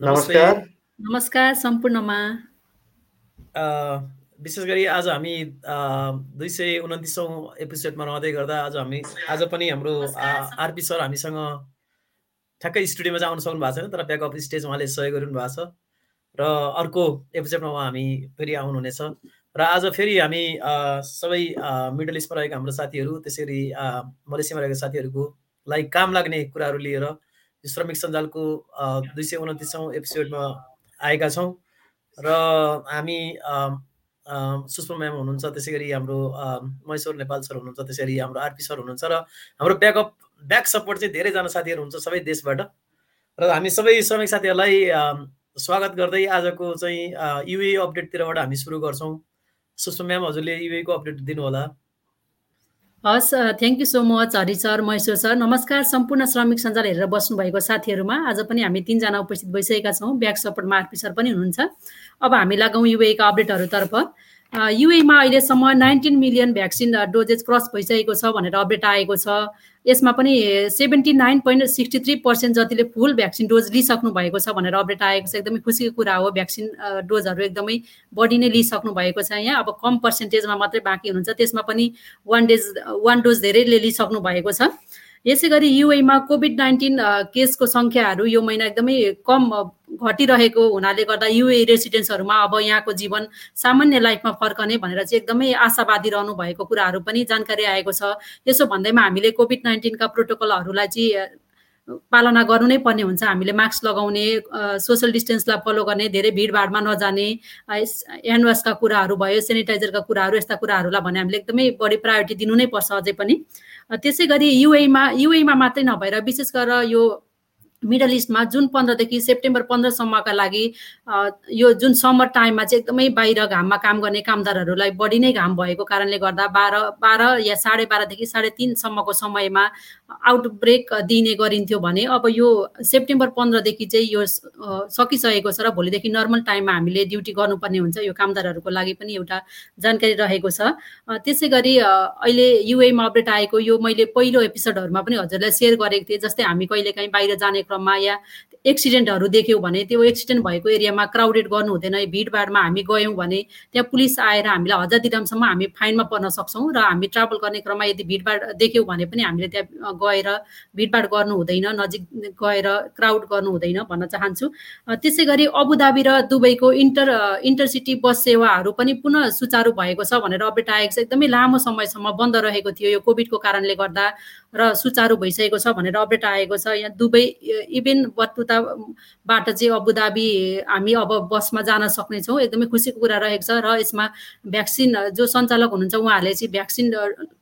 नमस्कार। नमस्कार सम्पूर्णमा। विशेष गरी आज हामी दुई सय उन्तिसौँ एपिसोडमा रहँदै गर्दा आज हामी आज पनि हाम्रो आरपी सर हामीसँग ठ्याक्कै स्टुडियोमा चाहिँ आउनु सक्नु भएको छैन तर ब्याकअप स्टेज उहाँले सहयोग गरिदिनु भएको छ। र अर्को एपिसोडमा उहाँ हामी फेरि आउनुहुनेछ। र आज फेरि हामी सबै मिडल इस्टमा रहेका हाम्रो साथीहरू त्यसै गरी मलेसियामा रहेका साथीहरूको लागि काम लाग्ने कुराहरू लिएर श्रमिक सञ्जालको दुई सय उन्तिसौँ एपिसोडमा आएका छौँ र हामी सुषमा म्याम हुनुहुन्छ त्यसै गरी हाम्रो महेश्वर नेपाल सर हुनुहुन्छ त्यसै गरी हाम्रो आरपी सर हुनुहुन्छ र हाम्रो ब्याकअप ब्याक सपोर्ट चाहिँ धेरैजना साथीहरू हुन्छ सबै देशबाट। र हामी सबै श्रमिक साथीहरूलाई स्वागत गर्दै आजको चाहिँ युए अपडेटतिरबाट हामी सुरु गर्छौँ। सुषमा म्याम हजुरले युएको अपडेट दिनुहोला। हस् thank you so much Hari sir Maheshwar sir. नमस्कार सम्पूर्ण श्रमिक सञ्जाल हेरेर बस्नुभएको साथीहरूमा। आज पनि हामी तिनजना उपस्थित भइसकेका छौँ। ब्याक सपोर्टमा आरपी सर पनि हुनुहुन्छ। अब हामी लागौँ युएका अपडेटहरूतर्फ। युएमा अहिलेसम्म nineteen million vaccine doses cross भइसकेको छ भनेर अपडेट आएको छ। यसमा पनि seventy nine point sixty three percent जतिले फुल भ्याक्सिन डोज लिइसक्नु भएको छ भनेर अपडेट आएको छ। एकदमै खुसीको कुरा हो भ्याक्सिन डोजहरू एकदमै बढी नै लिइसक्नु भएको छ यहाँ। अब कम पर्सेन्टेजमा मात्रै बाँकी हुनुहुन्छ। त्यसमा पनि वान डेज वान डोज धेरैले लिइसक्नु भएको छ। यसै गरी युएमा कोभिड नाइन्टिन केसको सङ्ख्याहरू यो महिना एकदमै कम घटिरहेको हुनाले गर्दा युए रेसिडेन्ट्सहरूमा अब यहाँको जीवन सामान्य लाइफमा फर्कने भनेर चाहिँ एकदमै आशावादी रहनु भएको कुराहरू पनि जानकारी आएको छ। यसो भन्दैमा हामीले कोभिड नाइन्टिनका प्रोटोकलहरूलाई चाहिँ पालना गर्नु नै पर्ने हुन्छ। हामीले मास्क लगाउने सोसियल डिस्टेन्सलाई फलो गर्ने धेरै भिडभाडमा नजाने ह्यान्डवासका कुराहरू भयो सेनिटाइजरका कुराहरू यस्ता कुराहरूलाई भने हामीले एकदमै बढी प्रायोरिटी दिनु नै पर्छ अझै पनि। त्यसै गरी युएमा युएमा मात्रै नभएर विशेष गरेर यो मिडल इस्टमा जुन पन्ध्रदेखि सेप्टेम्बर पन्ध्रसम्मका लागि यो जुन समर टाइममा चाहिँ एकदमै बाहिर घाममा काम गर्ने कामदारहरूलाई बढी नै घाम भएको कारणले गर्दा बाह्र बाह्र या साढे बाह्रदेखि साढे तिनसम्मको समयमा आउटब्रेक दिने गरिन्थ्यो भने अब यो सेप्टेम्बर पन्ध्रदेखि चाहिँ यो सकिसकेको छ र भोलिदेखि नर्मल टाइममा हामीले ड्युटी गर्नुपर्ने हुन्छ यो कामदारहरूको लागि पनि एउटा जानकारी रहेको छ। त्यसै गरी अहिले युएमा अपडेट आएको यो मैले पहिलो एपिसोडहरूमा पनि हजुरलाई सेयर गरेको थिएँ जस्तै हामी कहिलेकाहीँ बाहिर जाने क्रममा या एक्सिडेन्टहरू देख्यौँ भने त्यो एक्सिडेन्ट भएको एरियामा क्राउडेड गर्नु हुँदैन भिडभाडमा हामी गयौँ भने त्यहाँ पुलिस आएर हामीलाई हजार दिरामसम्म हामी फाइनमा पर्न सक्छौँ र हामी ट्राभल गर्ने क्रममा यदि भिडभाड देख्यौँ भने पनि हामीले त्यहाँ गएर भिडभाड गर्नु हुँदैन नजिक गएर क्राउड गर्नु हुँदैन भन्न चाहन्छु। त्यसै गरी अबुधाबी र दुबईको इन्टर इन्टरसिटी बस सेवाहरू पनि पुनः सुचारू भएको छ भनेर अपडेट आएको छ। एकदमै लामो समयसम्म बन्द रहेको थियो। यो कोभिडको कारणले गर्दा र सुचारू भइसकेको छ भनेर अपडेट आएको छ। यहाँ दुबई इभेन बटुताबाट चाहिँ अबुधाबी हामी अब बसमा जान सक्नेछौँ। एकदमै खुसीको कुरा रहेको छ र यसमा भ्याक्सिन जो सञ्चालक हुनुहुन्छ उहाँहरूले चाहिँ भ्याक्सिन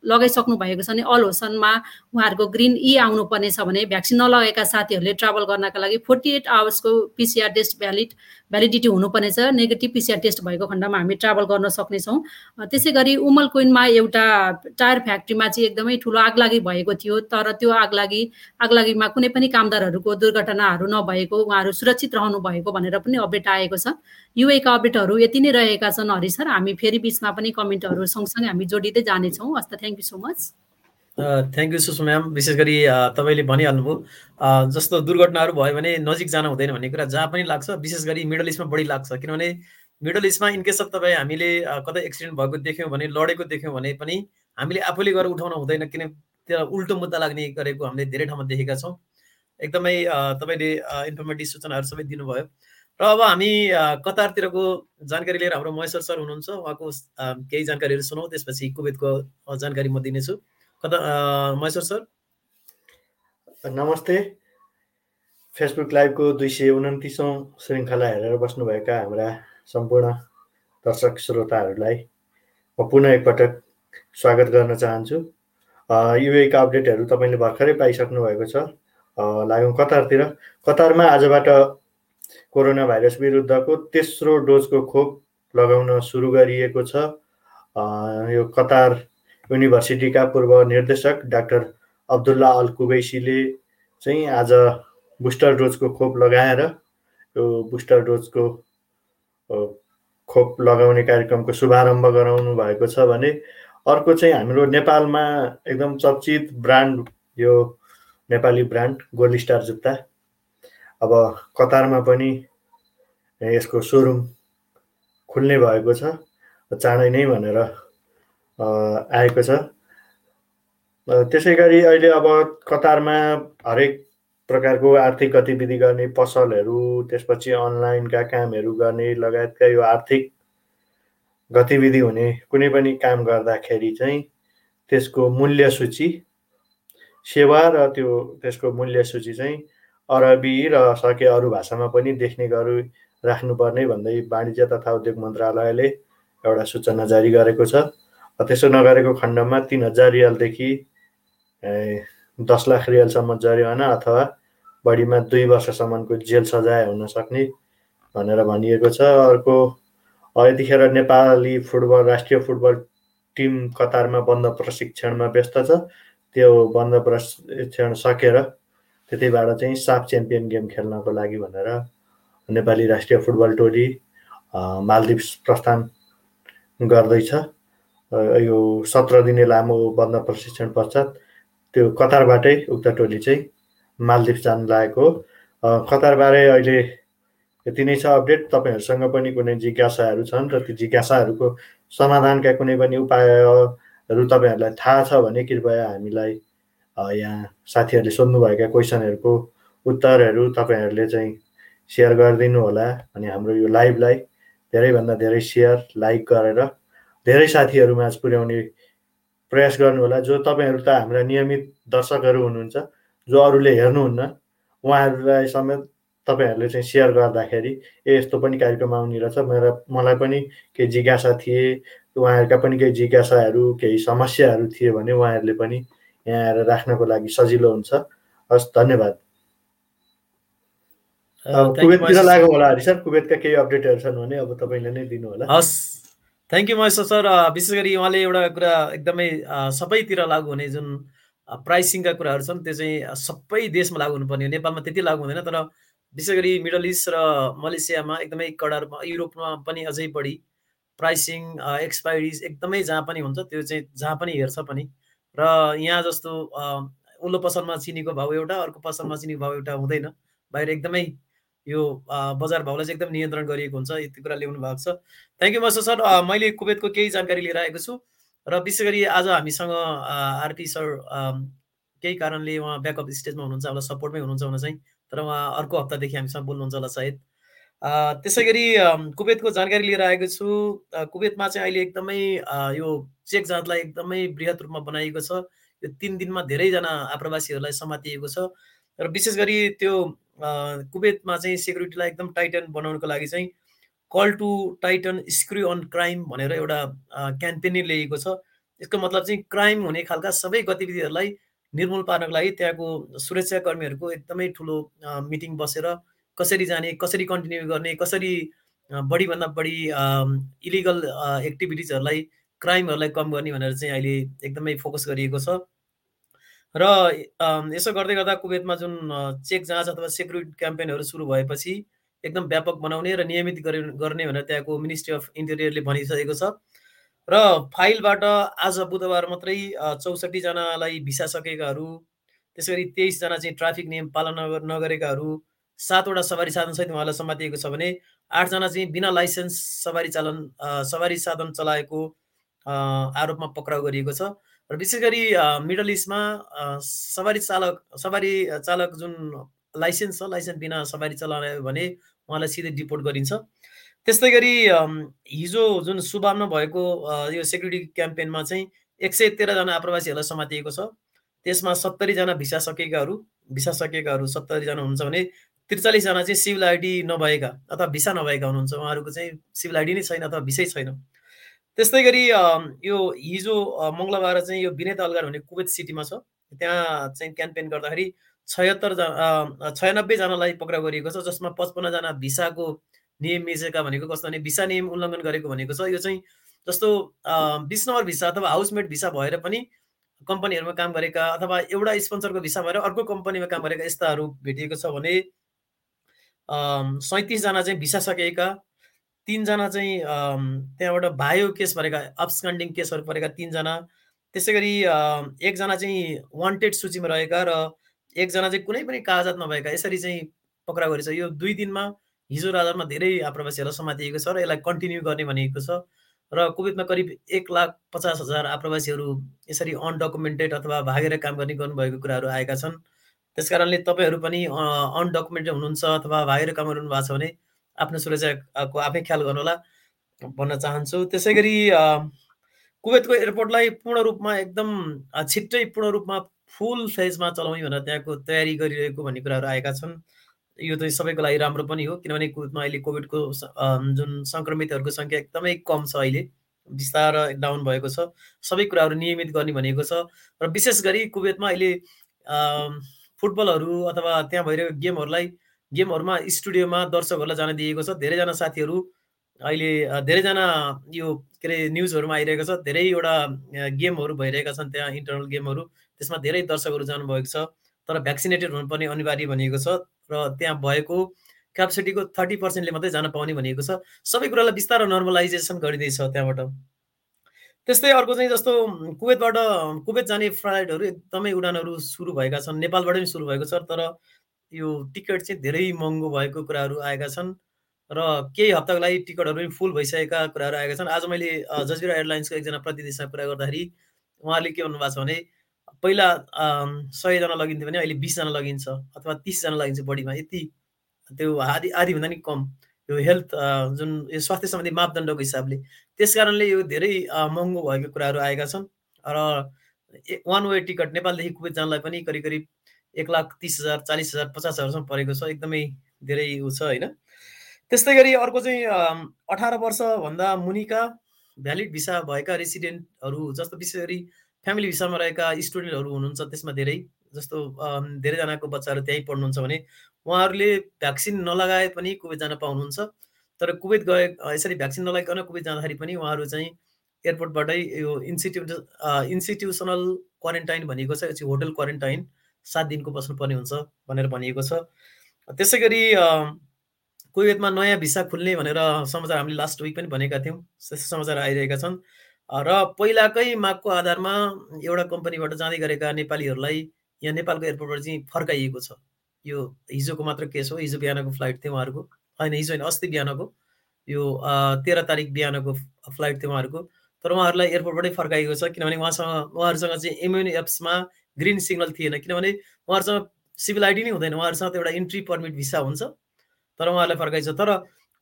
लगाइसक्नु भएको छ भने अल होसनमा उहाँहरूको ग्रिन इ आउनुपर्ने छ भने भ्याक्सिन नलगाएका साथीहरूले ट्राभल गर्नका लागि फोर्टी एट आवर्सको पिसिआर टेस्ट भ्यालिड भ्यालिडिटी हुनुपर्ने छ। नेगेटिभ पिसिआर टेस्ट भएको खण्डमा हामी ट्राभल गर्न सक्नेछौँ। त्यसै गरी उमल कोइनमा एउटा टायर फ्याक्ट्रीमा चाहिँ एकदमै ठुलो आगलागी भएको थियो। तर त्यो आगलागी आगलागीमा कुनै पनि कामदारहरूको दुर्घटनाहरू नभएको उहाँहरू सुरक्षित रहनु भएको भनेर पनि अपडेट आएको छ। युएका अपडेटहरू यति नै रहेका छन् हरि सर। हामी फेरि बिचमा पनि कमेन्टहरू सँगसँगै हामी जोडिँदै जानेछौँ। हस्त thank you so much thank you Sushma ma'am. विशेष गरी तपाईँले भनिहाल्नुभयो जस्तो दुर्घटनाहरू भयो भने नजिक जान हुँदैन भन्ने कुरा जहाँ पनि लाग्छ। विशेष गरी मिडल इस्टमा बढी लाग्छ। किनभने मिडल इस्टमा इनकेस अफ तपाईँ हामीले कतै एक्सिडेन्ट भएको देख्यौँ भने लडेको देख्यौँ भने पनि हामीले आफूले गएर उठाउन हुँदैन। किन त्यो उल्टो मुद्दा लाग्ने गरेको हामीले धेरै ठाउँमा देखेका छौँ। एकदमै तपाईँले इन्फर्मेटिभ सूचनाहरू सबै दिनुभयो। र अब हामी कतारतिरको जानकारी लिएर हाम्रो महेश्वर सर हुनुहुन्छ। उहाँको केही जानकारीहरू सुनौँ त्यसपछि कुवेतको जानकारी म दिनेछु। कता महेश्वर सर? नमस्ते। फेसबुक लाइभको दुई सय उन्तिसौँ श्रृङ्खला हेरेर बस्नुभएका हाम्रा सम्पूर्ण दर्शक श्रोताहरूलाई म पुनः एकपटक स्वागत गर्न चाहन्छु। युएका अपडेटहरू तपाईँले भर्खरै पाइसक्नु भएको छ। लागौँ कतारतिर। कतारमा आजबाट कोरोना भाइरस विरुद्धको तेस्रो डोजको खोप लगाउन सुरु गरिएको छ। यो कतार युनिभर्सिटीका पूर्व निर्देशक डाक्टर अब्दुल्ला अल कुबैसीले चाहिँ आज बुस्टर डोजको खोप लगाएर यो बुस्टर डोजको खोप लगाउने कार्यक्रमको शुभारम्भ गराउनु भएको छ भने अर्को चाहिँ हाम्रो नेपालमा एकदम चर्चित ब्रान्ड यो नेपाली ब्रान्ड गोल्ड स्टार जुत्ता। अब कतारमा पनि यसको सोरुम खुल्ने भएको छ चाँडै नै भनेर आएको छ। त्यसै गरी अहिले अब कतारमा हरेक प्रकारको आर्थिक गतिविधि गर्ने पसलहरू त्यसपछि अनलाइनका कामहरू गर्ने लगायतका यो आर्थिक गतिविधि हुने कुनै पनि काम गर्दाखेरि चाहिँ त्यसको मूल्य सूची सेवा र त्यो त्यसको मूल्य सूची चाहिँ अरबी र सके अरू भाषामा पनि देख्ने गरी राख्नुपर्ने भन्दै वाणिज्य तथा उद्योग मन्त्रालयले एउटा सूचना जारी गरेको छ। त्यसो नगरेको खण्डमा तिन हजार रियालदेखि दस लाख रियालसम्म जरिवाना अथवा बढीमा दुई वर्षसम्मको जेल सजाय हुन सक्ने भनेर भनिएको छ। अर्को यतिखेर नेपाली फुटबल राष्ट्रिय फुटबल टिम कतारमा बन्द प्रशिक्षणमा व्यस्त छ। त्यो बन्द प्रशिक्षण सकेर त्यतिबाट चाहिँ साफ च्याम्पियन गेम खेल्नको लागि भनेर नेपाली राष्ट्रिय फुटबल टोली मालदिप्स प्रस्थान गर्दैछ। यो सत्र दिने लामो बन्द प्रशिक्षण पश्चात त्यो कतारबाटै उक्त टोली चाहिँ मालदिप्स जानु लागेको। कतारबारे अहिले यति नै छ अपडेट। तपाईँहरूसँग पनि कुनै जिज्ञासाहरू छन् र त्यो जिज्ञासाहरूको समाधानका कुनै पनि उपायहरू तपाईँहरूलाई थाहा छ भने कृपया हामीलाई यहाँ साथीहरूले सोध्नुभएका क्वेसनहरूको उत्तरहरू तपाईँहरूले चाहिँ सेयर गरिदिनु होला अनि हाम्रो यो लाइभलाई धेरैभन्दा धेरै सेयर लाइक गरेर धेरै साथीहरूमाझ पुर्याउने प्रयास गर्नुहोला जो तपाईँहरू त हाम्रा नियमित दर्शकहरू हुनुहुन्छ जो अरूले हेर्नुहुन्न उहाँहरूलाई समेत तपाईँहरूले चाहिँ सेयर गर्दाखेरि ए यस्तो पनि कार्यक्रम आउने रहेछ। मेरो मलाई पनि केही जिज्ञासा थिए उहाँहरूका पनि केही जिज्ञासाहरू केही समस्याहरू थिए भने उहाँहरूले पनि यहाँ आएर राख्नको लागि सजिलो हुन्छ। हस् धन्यवाद। कुवेततिर लागौँ होला हरि सर कुवेतका केही अपडेटहरू छन् भने अब तपाईँले नै दिनु होला। हस् थ्याङ्क यू महेश्वर सर विशेष गरी उहाँले एउटा कुरा एकदमै सबैतिर लागु हुने जुन प्राइसिङका कुराहरू छन् त्यो चाहिँ सबै देशमा लागु हुनुपर्ने नेपालमा त्यति लागु हुँदैन तर विशेष गरी मिडल इस्ट र मलेसियामा एकदमै कडा रूपमा युरोपमा पनि अझै बढी प्राइसिङ एक्सपायरिज एकदमै जहाँ पनि हुन्छ त्यो चाहिँ जहाँ पनि हेर्छ पनि। र यहाँ जस्तो उल्लो पसलमा चिनीको भाउ एउटा अर्को पसलमा चिनीको भाउ एउटा हुँदैन। बाहिर एकदमै यो बजार भाउलाई चाहिँ एकदम नियन्त्रण गरिएको हुन्छ यति कुरा ल्याउनु भएको छ। थ्याङ्क यू मस सर मैले कुवेतको केही जानकारी लिएर आएको छु। र विशेष गरी आज हामीसँग आरपी सर केही कारणले उहाँ ब्याकअप स्टेजमा हुनुहुन्छ होला सपोर्टमै हुनुहुन्छ भने चाहिँ। तर उहाँ अर्को हप्तादेखि हामीसँग बोल्नुहुन्छ होला सायद। त्यसै गरी कुवेतको जानकारी लिएर आएको छु। कुवेतमा चाहिँ अहिले एकदमै यो चेक जाँचलाई एकदमै बृहत रूपमा बनाइएको छ। यो तिन दिनमा धेरैजना आप्रवासीहरूलाई समातिएको छ। र विशेष गरी त्यो कुवेतमा चाहिँ सेक्युरिटीलाई एकदम टाइटन बनाउनको लागि चाहिँ call to tighten screw on crime भनेर एउटा क्याम्पेन ल्याइएको छ। यसको मतलब चाहिँ क्राइम हुने खालका सबै गतिविधिहरूलाई निर्मूल पार्नको लागि त्यहाँको सुरक्षाकर्मीहरूको एकदमै ठुलो मिटिङ बसेर कसरी जाने कसरी कन्टिन्यू गर्ने कसरी बढीभन्दा बढी इलिगल एक्टिभिटिजहरूलाई क्राइमहरूलाई कम गर्ने भनेर चाहिँ अहिले एकदमै फोकस गरिएको छ। र यसो गर्दै गर्दा कुवेतमा जुन चेक जाँच अथवा सेक्युरिटी क्याम्पेनहरू सुरु भएपछि एकदम व्यापक बनाउने र नियमित गर्ने भनेर त्यहाँको मिनिस्ट्री अफ इन्टेरियरले भनिसकेको छ। र फाइलबाट आज बुधबार मात्रै चौसठीजनालाई भिसा सकेकाहरू त्यसै गरी तेइसजना चाहिँ ट्राफिक नियम पालना नगरेकाहरू सातवटा सवारी साधनसहित उहाँलाई समातिएको छ भने आठजना चाहिँ बिना लाइसेन्स सवारी चालन सवारी साधन चलाएको आरोपमा पक्राउ गरिएको छ। र विशेष गरी मिडल इस्टमा सवारी चालक सवारी चालक जुन लाइसेन्स छ लाइसेन्स बिना सवारी चलायो भने उहाँलाई सिधै डिपोर्ट गरिन्छ। त्यस्तै गरी हिजो जुन सुबाममा भएको यो सेक्युरिटी क्याम्पेनमा चाहिँ एक सय तेह्रजना आप्रवासीहरूलाई समातिएको छ। त्यसमा सत्तरीजना भिसा सकेकाहरू भिसा सकेकाहरू सत्तरीजना हुनुहुन्छ भने त्रिचालिसजना चाहिँ सिभिल आइडी नभएका अथवा भिसा नभएका हुनुहुन्छ। उहाँहरूको चाहिँ सिभिल आइडी नै छैन अथवा भिसै छैन। त्यस्तै गरी यो हिजो मङ्गलबार चाहिँ यो विनेत अलगार हुने कुवेत सिटीमा छ। त्यहाँ चाहिँ क्याम्पेन गर्दाखेरि छयत्तरजना छयानब्बेजनालाई पक्राउ गरिएको छ जसमा पचपन्नजना भिसाको नियम मिचेका भनेको कस्तो भने भिसा नियम उल्लङ्घन गरेको भनेको छ। यो चाहिँ जस्तो बिस नम्बर भिसा अथवा हाउसमेट भिसा भएर पनि कम्पनीहरूमा काम गरेका अथवा एउटा स्पोन्सरको भिसा भएर अर्को कम्पनीमा काम गरेका यस्ताहरू भेटिएको छ भने सैँतिसजना चाहिँ भिसा सकेका तिनजना चाहिँ त्यहाँबाट भायो केस परेका अब्सकन्डिङ केसहरू परेका तिनजना। त्यसै गरी एकजना चाहिँ वान्टेड सूचीमा रहेका र एकजना चाहिँ कुनै पनि कागजात नभएका। यसरी चाहिँ पक्राउ गरेछ यो दुई दिनमा हिजो राजामा धेरै आप्रवासीहरूलाई समातिएको छ र यसलाई कन्टिन्यू गर्ने भनिएको छ र कुवेतमा करिब एक लाख पचास हजार आप्रवासीहरू यसरी अनडकुमेन्टेड अथवा भागेर काम गर्ने गर्नुभएको कुराहरू आएका छन्। त्यस कारणले तपाईँहरू पनि अनडकुमेन्टेड हुनुहुन्छ अथवा भागेर काम गर्नु भएको छ भने आफ्नो सुरक्षाको आफै ख्याल गर्नुहोला भन्न चाहन्छु। त्यसै गरी कुवेतको एयरपोर्टलाई पूर्ण रूपमा एकदम छिट्टै पूर्ण रूपमा फुल फेजमा चलाउने भनेर त्यहाँको तयारी गरिरहेको भन्ने कुराहरू आएका छन्। यो चाहिँ सबैको लागि राम्रो पनि हो किनभने कुवेतमा अहिले कोभिडको जुन सङ्क्रमितहरूको सङ्ख्या एकदमै कम छ अहिले बिस्तार डाउन भएको छ। सबै कुराहरू नियमित गर्ने भनेको छ र विशेष गरी कुवेतमा अहिले फुटबलहरू अथवा त्यहाँ भइरहेको गेमहरूलाई गेमहरूमा स्टुडियोमा दर्शकहरूलाई जान दिएको छ। धेरैजना साथीहरू अहिले धेरैजना यो के अरे न्युजहरूमा आइरहेको छ। धेरैवटा गेमहरू भइरहेका छन् त्यहाँ इन्टरनल गेमहरू। त्यसमा धेरै दर्शकहरू जानुभएको छ। तर भ्याक्सिनेटेड हुनुपर्ने अनिवार्य भनिएको छ र त्यहाँ भएको क्यापेसिटीको थर्टी पर्सेन्टले मात्रै जान पाउने भनिएको छ। सबै कुरालाई बिस्तारै नर्मलाइजेसन गरिँदैछ त्यहाँबाट। त्यस्तै अर्को चाहिँ जस्तो कुवेतबाट कुवेत जाने फ्लाइटहरू एकदमै उडानहरू सुरु भएका छन्। नेपालबाट पनि सुरु भएको छ तर यो टिकट चाहिँ धेरै महँगो भएको कुराहरू आएका छन् र केही हप्ताको लागि टिकटहरू पनि फुल भइसकेका कुराहरू आएका छन्। आज मैले जजिरा एयरलाइन्सको एकजना प्रतिनिधिसँग कुरा गर्दाखेरि उहाँले के भन्नुभएको छ भने पहिला सयजना लगिन्थ्यो भने अहिले बिसजना लगिन्छ अथवा तिसजना लगिन्छ बढीमा यति त्यो आधी आधीभन्दा नि कम। यो हेल्थ जुन यो स्वास्थ्य सम्बन्धी मापदण्डको हिसाबले त्यस कारणले यो धेरै महँगो भएको कुराहरू आएका छन्। र वान वे टिकट नेपालदेखि कुवेत जानलाई पनि करिब करिब एक लाख तिस हजार चालिस हजार पचास हजारसम्म परेको छ। एकदमै धेरै ऊ छ होइन? त्यस्तै गरी अर्को चाहिँ अठार वर्षभन्दा मुनिका भ्यालिड भिसा भएका रेसिडेन्टहरू जस्तो विशेष गरी फ्यामिली भिसामा रहेका स्टुडेन्टहरू हुनुहुन्छ त्यसमा धेरै जस्तो धेरैजनाको बच्चाहरू त्यहीँ पढ्नुहुन्छ भने उहाँहरूले भ्याक्सिन नलगाए पनि कुवेत जान पाउनुहुन्छ। तर कुवेत गए यसरी भ्याक्सिन नलगाइकन कुवेत जाँदाखेरि पनि उहाँहरू चाहिँ एयरपोर्टबाटै यो इन्स्टिट्युट इन्स्टिट्युसनल क्वारेन्टाइन भनिएको छ यो होटल क्वारेन्टाइन सात दिनको बस्नुपर्ने हुन्छ भनेर भनिएको छ। त्यसै गरी कुवेतमा नयाँ भिसा खुल्ने भनेर समाचार हामीले लास्ट विक पनि भनेका थियौँ त्यस्तो समाचार आइरहेका छन्। र पहिलाकै मागको आधारमा एउटा कम्पनीबाट जाँदै गरेका नेपालीहरूलाई यहाँ नेपालको एयरपोर्टबाट चाहिँ फर्काइएको छ। यो हिजोको मात्र केस हो हिजो बिहानको फ्लाइट थियो उहाँहरूको। होइन हिजो होइन अस्ति बिहानको। यो तेह्र तारिक बिहानको फ्लाइट थियो उहाँहरूको। तर उहाँहरूलाई एयरपोर्टबाटै फर्काइएको छ किनभने उहाँसँग उहाँहरूसँग चाहिँ एमएन एप्समा ग्रिन सिग्नल थिएन। किनभने उहाँहरूसँग सिभिल आइडी नै हुँदैन। उहाँहरूसँग त एउटा इन्ट्री पर्मिट भिसा हुन्छ तर उहाँहरूलाई फर्काइछ तर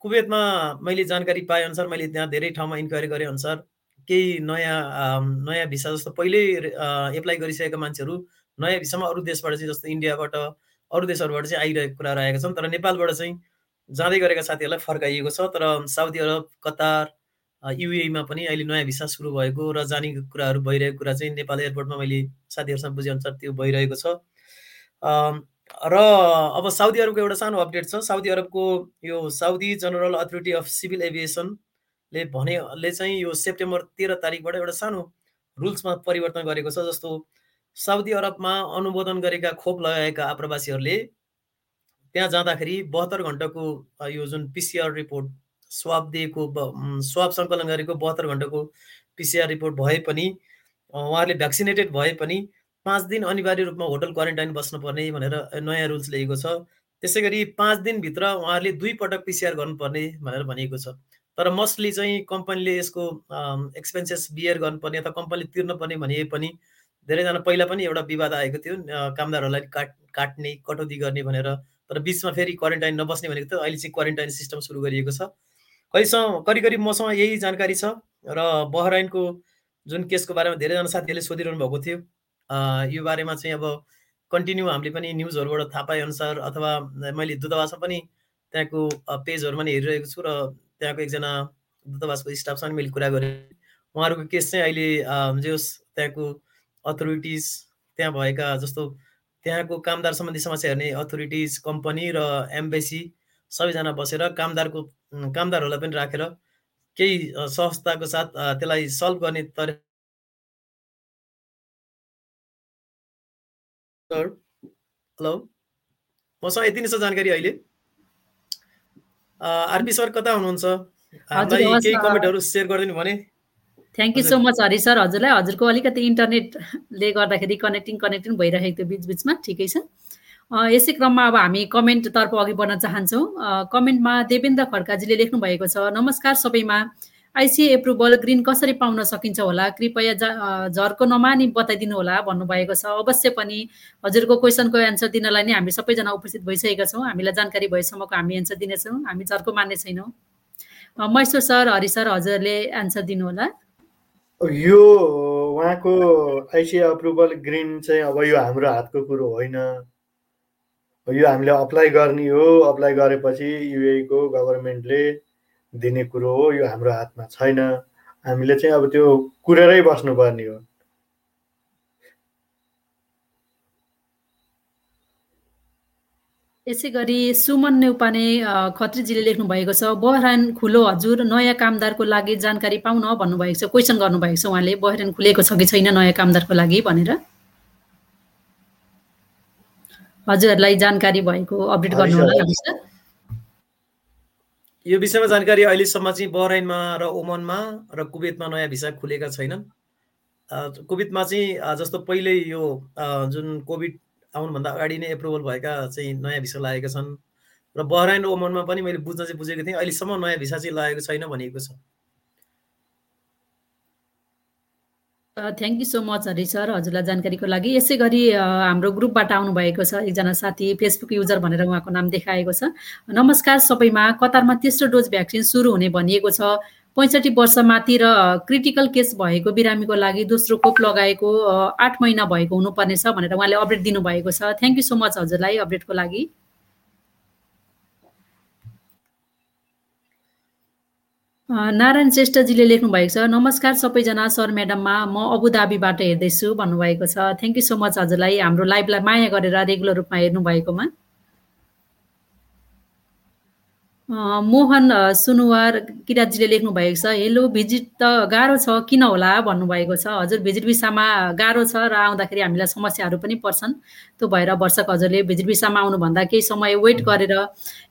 कुवेतमा मैले जानकारी पाएअनुसार मैले त्यहाँ धेरै ठाउँमा इन्क्वायरी गरेँ अनुसार केही नयाँ नयाँ भिसा जस्तो पहिल्यै एप्लाई गरिसकेका मान्छेहरू नयाँ भिसामा अरू देशबाट चाहिँ जस्तो इन्डियाबाट अरू देशहरूबाट चाहिँ आइरहेको कुराहरू आएका छन् तर नेपालबाट चाहिँ जाँदै गरेका साथीहरूलाई फर्काइएको छ। तर साउदी अरब कतार युएमा पनि अहिले नयाँ भिसा सुरु भएको र जाने कुराहरू भइरहेको कुरा चाहिँ नेपाल एयरपोर्टमा मैले साथीहरूसँग बुझेअनुसार त्यो भइरहेको छ। र अब साउदी अरबको एउटा सानो अपडेट छ। साउदी अरबको यो Saudi General Authority of Civil एभिएसनले भनेले चाहिँ यो सेप्टेम्बर तेह्र तारिकबाट एउटा सानो रुल्समा परिवर्तन गरेको छ जस्तो साउदी अरबमा अनुमोदन गरेका खोप लगाएका आप्रवासीहरूले त्यहाँ जाँदाखेरि बहत्तर घन्टाको यो जुन पिसिआर रिपोर्ट स्वाब दिएको स्वाब सङ्कलन गरेको बहत्तर घन्टाको पिसिआर रिपोर्ट भए पनि उहाँहरूले भ्याक्सिनेटेड भए पनि पाँच दिन अनिवार्य रूपमा होटल क्वारेन्टाइन बस्नुपर्ने भनेर नयाँ रुल्स ल्याएको छ। त्यसै गरी पाँच दिनभित्र उहाँहरूले दुई पटक पिसिआर गर्नुपर्ने भनेर भनिएको छ। तर मोस्टली चाहिँ कम्पनीले यसको एक्सपेन्सेस बियर गर्नुपर्ने अथवा कम्पनीले तिर्नुपर्ने भनिए पनि धेरैजना पहिला पनि एउटा विवाद आएको थियो कामदारहरूलाई काट काट्ने कटौती गर्ने भनेर तर बिचमा फेरि क्वारेन्टाइन नबस्ने भनेको थियो। अहिले चाहिँ क्वारेन्टाइन सिस्टम सुरु गरिएको छ। कहिलेसम्म करिब करिब मसँग यही जानकारी छ र बहराइनको जुन केसको बारेमा धेरैजना साथीहरूले सोधिरहनु भएको थियो यो बारेमा चाहिँ अब कन्टिन्यू हामीले पनि न्युजहरूबाट थाहा पाएअनुसार अथवा मैले दूतावासमा पनि त्यहाँको पेजहरूमा पनि हेरिरहेको छु र त्यहाँको एकजना दूतावासको स्टाफसँग मैले कुरा गरेँ। उहाँहरूको केस चाहिँ अहिले जे होस् त्यहाँको अथोरिटिज त्यहाँ भएका जस्तो त्यहाँको कामदार सम्बन्धी समस्या हेर्ने अथोरिटिज कम्पनी र एम्बेसी सबैजना बसेर कामदारको कामदारहरूलाई पनि राखेर केही संस्थाको साथ त्यसलाई सल्भ गर्ने सर हेलो मसँग यति नै छ जानकारी अहिले। आरपी सर कता हुनुहुन्छ? केही कमेन्टहरू सेयर गरिदिनु भने thank you so much Hari sir हजुरलाई हजुरको अलिकति इन्टरनेटले गर्दाखेरि कनेक्टिङ कनेक्टिङ भइरहेको थियो बिच बिचमा ठिकै छ। यसै क्रममा अब हामी कमेन्टतर्फ अघि बढ्न चाहन्छौँ। कमेन्टमा देवेन्द्र खड्काजीले लेख्नु भएको छ नमस्कार सबैमा। आइसिए एप्रुभल ग्रिन कसरी पाउन सकिन्छ होला? कृपया झर्को नमानी बताइदिनु होला भन्नुभएको छ। अवश्य पनि हजुरको क्वेसनको एन्सर दिनलाई नै हामी सबैजना उपस्थित भइसकेका छौँ। हामीलाई जानकारी भएसम्मको हामी एन्सर दिनेछौँ। हामी झर्को मान्ने छैनौँ। महेश्वर सर हरि सर हजुरले एन्सर दिनुहोला यो उहाँको आइसिए अप्रुभल ग्रिन चाहिँ अब यो हाम्रो हातको कुरो होइन। यो हामीले अप्लाई गर्ने हो अप्लाई गरेपछि युएको गभर्मेन्टले दिने कुरो हो यो हाम्रो हातमा छैन। हामीले चाहिँ अब त्यो कुरेरै बस्नुपर्ने हो। यसै गरी सुमन नेउपाने खत्रीजीले लेख्नु भएको छ बहरान खुलो हजुर नयाँ कामदारको लागि जानकारी पाउन भन्नुभएको छ। क्वेसन गर्नुभएको छ उहाँले बहरान खुलेको छ कि छैन नयाँ कामदारको लागि? भनेर। हजुरहरूलाई जानकारी भएको अपडेट गर्नु होला यो विषयमा जानकारी अहिलेसम्म चाहिँ बहराइनमा र ओमनमा र कुवेतमा नयाँ भिसा खुलेका छैनन्। कुवेतमा चाहिँ जस्तो पहिल्यै यो जुन कोभिड आउनुभन्दा अगाडि नै एप्रुभल भएका चाहिँ नयाँ भिसा लागेका छन्। र बहराइन ओमनमा पनि मैले बुझ्न चाहिँ बुझेको थिएँ अहिलेसम्म नयाँ भिसा चाहिँ लागेको छैन भनिएको छ। Thank you so much Hari sir हजुरलाई जानकारीको लागि। यसै गरी हाम्रो ग्रुपबाट आउनुभएको छ एकजना साथी फेसबुक युजर भनेर उहाँको नाम देखाएको छ। नमस्कार सबैमा। कतारमा तेस्रो डोज भ्याक्सिन सुरु हुने भनिएको छ। पैँसठी वर्ष माथि र क्रिटिकल केस भएको बिरामीको लागि दोस्रो खोप लगाएको आठ महिना भएको हुनुपर्नेछ भनेर उहाँले अपडेट दिनुभएको छ। थ्याङ्क यू सो मच हजुरलाई अपडेटको लागि। नारायण श्रेष्ठजीले लेख्नु भएको छ नमस्कार सबैजना सर म्याडममा म अबुधाबीबाट हेर्दैछु भन्नुभएको छ। थ्याङ्क यू सो मच हजुरलाई हाम्रो लाइभलाई माया गरेर रेगुलर रूपमा हेर्नु भएकोमा मोहन सुनुवार किरातजीले लेख्नु भएको छ हेलो भिजिट त गाह्रो छ किन होला? भन्नुभएको छ। हजुर भिजिट भिसामा गाह्रो छ र आउँदाखेरि हामीलाई समस्याहरू पनि पर्छन्। त्यो भएर वर्षक हजुरले भिजिट भिसामा आउनुभन्दा केही समय वेट गरेर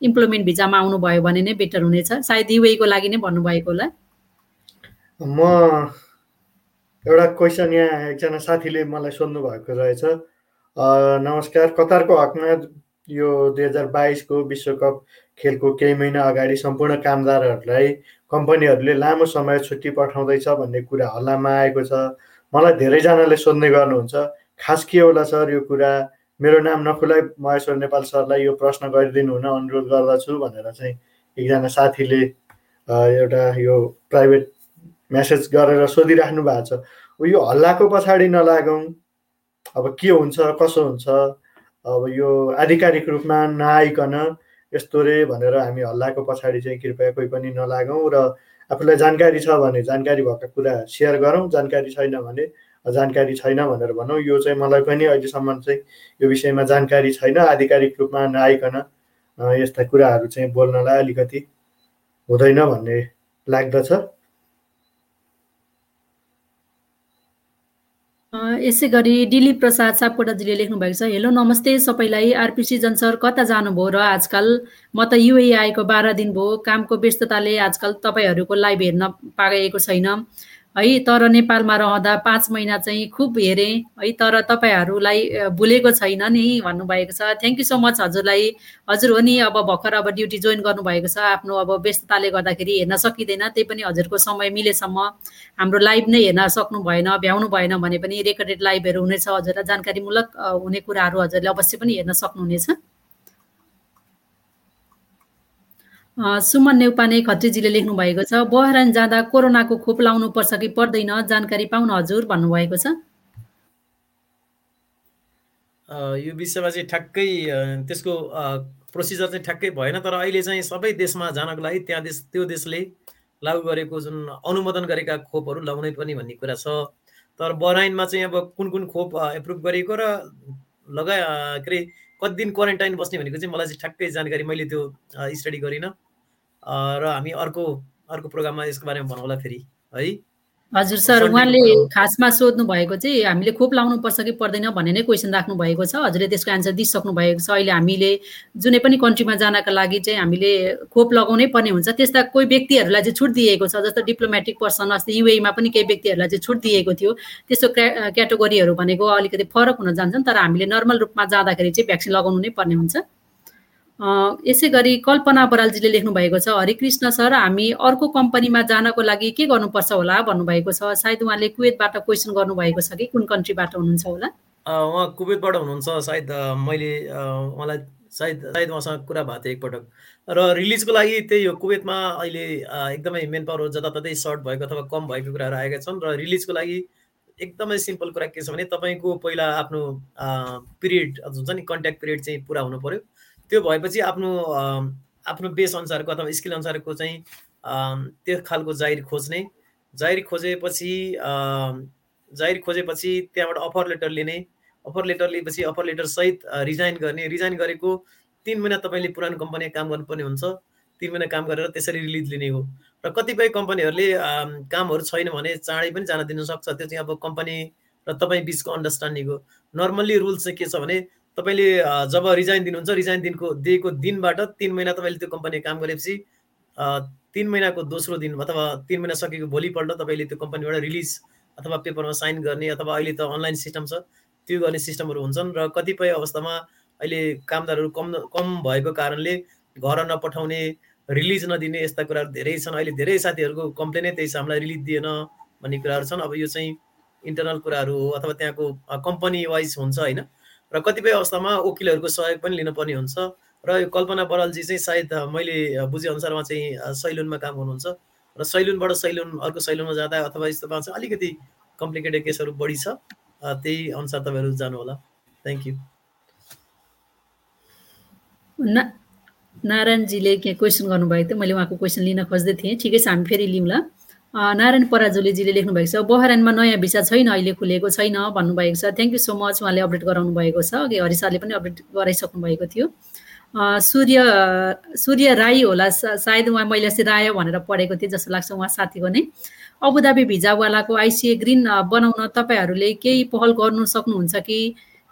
इम्प्लोइमेन्ट भिजामा आउनुभयो भने नै बेटर हुनेछ। सायद युएको लागि नै भन्नुभएको होला। म एउटा क्वेसन यहाँ एकजना साथीले मलाई सोध्नु भएको रहेछ नमस्कार कतारको हकमा यो दुई हजार बाइसको विश्वकप खेलको केही महिना अगाडि सम्पूर्ण कामदारहरूलाई कम्पनीहरूले लामो समय छुट्टी पठाउँदैछ भन्ने कुरा हल्लामा आएको छ। मलाई धेरैजनाले सोध्ने गर्नुहुन्छ खास के होला सर यो कुरा? मेरो नाम नखुलाई महेश्वर नेपाल सरलाई यो प्रश्न गरिदिनु हुन अनुरोध गर्दछु। भनेर चाहिँ एकजना साथीले एउटा यो प्राइभेट मेसेज गरेर सोधिराख्नु भएको छ। यो हल्लाको पछाडि नलागौँ। अब के हुन्छ कसो हुन्छ? अब यो आधिकारिक रूपमा नआइकन यस्तो रे भनेर हामी हल्लाको पछाडि चाहिँ कृपया कोही पनि नलागौँ र आफूलाई जानकारी छ भने जानकारी भएका कुरा सेयर गरौँ। जानकारी छैन भने जानकारी छैन भनेर भनौँ। यो चाहिँ मलाई पनि अहिलेसम्म चाहिँ यो विषयमा जानकारी छैन। आधिकारिक रूपमा नआइकन यस्ता कुराहरू चाहिँ बोल्नलाई अलिकति हुँदैन भन्ने लाग्दछ। यसै गरी दिलीप प्रसाद सापकोटाजीले लेख्नु भएको छ हेलो नमस्ते सबैलाई। आरपी सिजन सर कता जानुभयो र आजकल? म त युए आएको बाह्र दिन भयो कामको व्यस्तताले आजकल तपाईँहरूको लाइभ हेर्न पाएको छैन। है तर नेपालमा रहँदा पाँच महिना चाहिँ खुब हेरेँ है तर तपाईँहरूलाई भुलेको छैन नि भन्नुभएको छ। थ्याङ्क यू सो मच हजुरलाई। हजुर हो नि अब भर्खर अब ड्युटी जोइन गर्नुभएको छ। आफ्नो अब व्यस्तताले गर्दाखेरि हेर्न सकिँदैन त्यही पनि हजुरको समय मिलेसम्म हाम्रो लाइभ नै हेर्न सक्नु भएन भ्याउनु भएन भने पनि रेकर्डेड लाइभहरू हुनेछ। हजुरलाई जानकारीमूलक हुने कुराहरू हजुरले अवश्य पनि हेर्न सक्नुहुनेछ। सुमन नेउपाने खत्रीजीले लेख्नु भएको छ बहरान जाँदा कोरोनाको खोप लाउनु पर्छ कि पर्दैन जानकारी पाउन हजुर भन्नुभएको छ। यो विषयमा चाहिँ ठ्याक्कै त्यसको प्रोसिजर चाहिँ ठ्याक्कै भएन तर अहिले चाहिँ सबै देशमा जानको लागि त्यहाँ देश त्यो देशले लागू गरेको जुन अनुमोदन गरेका खोपहरू लाउनै पनि भन्ने कुरा छ। तर बहराइनमा चाहिँ अब कुन कुन खोप एप्रुभ गरेको र लगा के अरे कति दिन क्वारेन्टाइन बस्ने भनेको चाहिँ मलाई चाहिँ ठ्याक्कै जानकारी मैले त्यो स्टडी गरिनँ। र हामी अर्को अर्को प्रोग्राममा यसको बारेमा भनौँला फेरि है? हजुर सर। उहाँले खासमा सोध्नु भएको चाहिँ हामीले खोप लाउनु पर्छ कि पर्दैन भन्ने नै क्वेसन राख्नु भएको छ। हजुरले त्यसको एन्सर दिइसक्नु भएको छ। अहिले हामीले जुनै पनि कन्ट्रीमा जानका लागि चाहिँ हामीले खोप लगाउनै पर्ने हुन्छ। त्यस्ता कोही व्यक्तिहरूलाई चाहिँ छुट दिएको छ जस्तो डिप्लोमेटिक पर्सन अस्ति युएमा पनि केही व्यक्तिहरूलाई चाहिँ छुट दिएको थियो। त्यस्तो क्याटेगोरीहरू भनेको अलिकति फरक हुन जान्छन् तर हामीले नर्मल रूपमा जाँदाखेरि चाहिँ भ्याक्सिन लगाउनु नै पर्ने हुन्छ। यसै गरी कल्पना बरालजीले लेख्नु भएको छ हरिकृष्ण सर हामी अर्को कम्पनीमा जानको लागि के गर्नुपर्छ होला? भन्नुभएको छ। सायद उहाँले कुवेतबाट क्वेसन गर्नुभएको छ कि कुन कन्ट्रीबाट हुनुहुन्छ होला? उहाँ कुवेतबाट हुनुहुन्छ सायद मैले उहाँलाई सायद सायद उहाँसँग कुरा भएको थियो एकपटक। र रिलिजको लागि त्यही हो कुवेतमा अहिले एकदमै मेन पावर जताततै सर्ट भएको अथवा कम भएको कुराहरू आएका छन् र रिलिजको लागि एकदमै सिम्पल कुरा के छ भने तपाईँको पहिला आफ्नो पिरियड हुन्छ नि कन्ट्याक्ट पिरियड चाहिँ पुरा हुनु पऱ्यो त्यो भएपछि आफ्नो आफ्नो बेस अनुसारको अथवा स्किल अनुसारको चाहिँ त्यो खालको जाहिर खोज्ने। जाहिर खोजेपछि जाहिर खोजेपछि त्यहाँबाट अफर लेटर लिने। अफर लेटर लिएपछि अफर लेटर सहित रिजाइन गर्ने। रिजाइन गरेको तिन महिना तपाईँले पुरानो कम्पनीमा काम गर्नुपर्ने हुन्छ। तिन महिना काम गरेर त्यसरी रिलिज लिने हो। र कतिपय कम्पनीहरूले कामहरू छैन भने चाँडै पनि जान दिन सक्छ त्यो चाहिँ अब कम्पनी र तपाईँ बिचको अन्डरस्ट्यान्डिङ हो। नर्मल्ली रुल्स चाहिँ के छ भने तपाईँले जब रिजाइन दिनुहुन्छ रिजाइन दिनको दिएको दिनबाट तिन महिना तपाईँले त्यो कम्पनीमा काम गरेपछि तिन महिनाको दोस्रो दिन अथवा तिन महिना सकेको भोलिपल्ट तपाईँले त्यो कम्पनीबाट रिलिज अथवा पेपरमा साइन गर्ने अथवा अहिले त अनलाइन सिस्टम छ त्यो गर्ने सिस्टमहरू हुन्छन् र कतिपय अवस्थामा अहिले कामदारहरू कम कम भएको कारणले घर नपठाउने रिलिज नदिने यस्ता कुराहरू धेरै छन्। अहिले धेरै साथीहरूको कम्प्लेनै त्यही छ हामीलाई रिलिज दिएन भन्ने कुराहरू छन्। अब यो चाहिँ इन्टरनल कुराहरू हो अथवा त्यहाँको कम्पनी वाइज हुन्छ होइन? र कतिपय अवस्थामा वकिलहरूको सहयोग पनि लिनुपर्ने हुन्छ। र यो कल्पना बरालजी चाहिँ सायद मैले बुझेअनुसार उहाँ चाहिँ सैलुनमा काम गर्नुहुन्छ। र सैलुनबाट सैलुन अर्को सैलुनमा जाँदा अथवा यस्तोमा चाहिँ अलिकति कम्प्लिकेटेड केसहरू बढी छ त्यही अनुसार तपाईँहरू जानु होला थ्याङ्क यू ना नारायणजीले के क्वेसन गर्नुभएको थियो मैले उहाँको क्वेसन लिन खोज्दै थिएँ। ठिकै छ हामी फेरि लिउँला नारायण पराजुलीजीले लेख्नु भएको छ। बहरानमा नयाँ भिसा छैन अहिले खुलेको छैन भन्नुभएको छ। थ्याङ्क यू सो मच उहाँले अपडेट गराउनु भएको छ। अघि हरिसाले पनि अपडेट गराइसक्नु भएको थियो। सूर्य सूर्य राई होला। सायद उहाँ मैले अस्ति राय भनेर पढेको थिएँ जस्तो लाग्छ उहाँ साथीको नै। अबुधाबी भिजावालाको आइसिए ग्रिन बनाउन तपाईँहरूले केही पहल गर्नु सक्नुहुन्छ कि?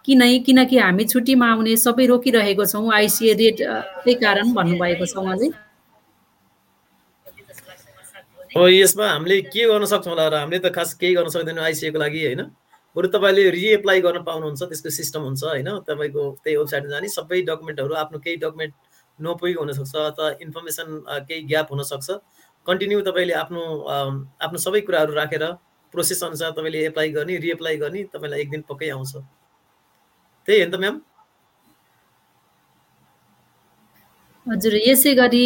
किन किनकि हामी छुट्टीमा आउने सबै रोकिरहेको छौँ आइसिए रेट त्यही कारण भन्नुभएको छ उहाँले। यसमा हामीले के गर्न सक्छौँ होला र हामीले त खास केही गर्न सक्दैनौँ आइसिएको लागि होइन? बरु तपाईँले रिएप्लाई गर्न पाउनुहुन्छ त्यसको सिस्टम हुन्छ होइन? तपाईँको त्यही वेबसाइटमा जाने सबै डकुमेन्टहरू आफ्नो केही डकुमेन्ट नपुगेको हुनसक्छ अथवा इन्फर्मेसन केही ग्याप हुनसक्छ। कन्टिन्यू तपाईँले आफ्नो आफ्नो सबै कुराहरू राखेर प्रोसेस अनुसार तपाईँले एप्लाई गर्ने रिएप्लाई गर्ने तपाईँलाई एक दिन पक्कै आउँछ। त्यही हो नि त म्याम हजुर यसै गरी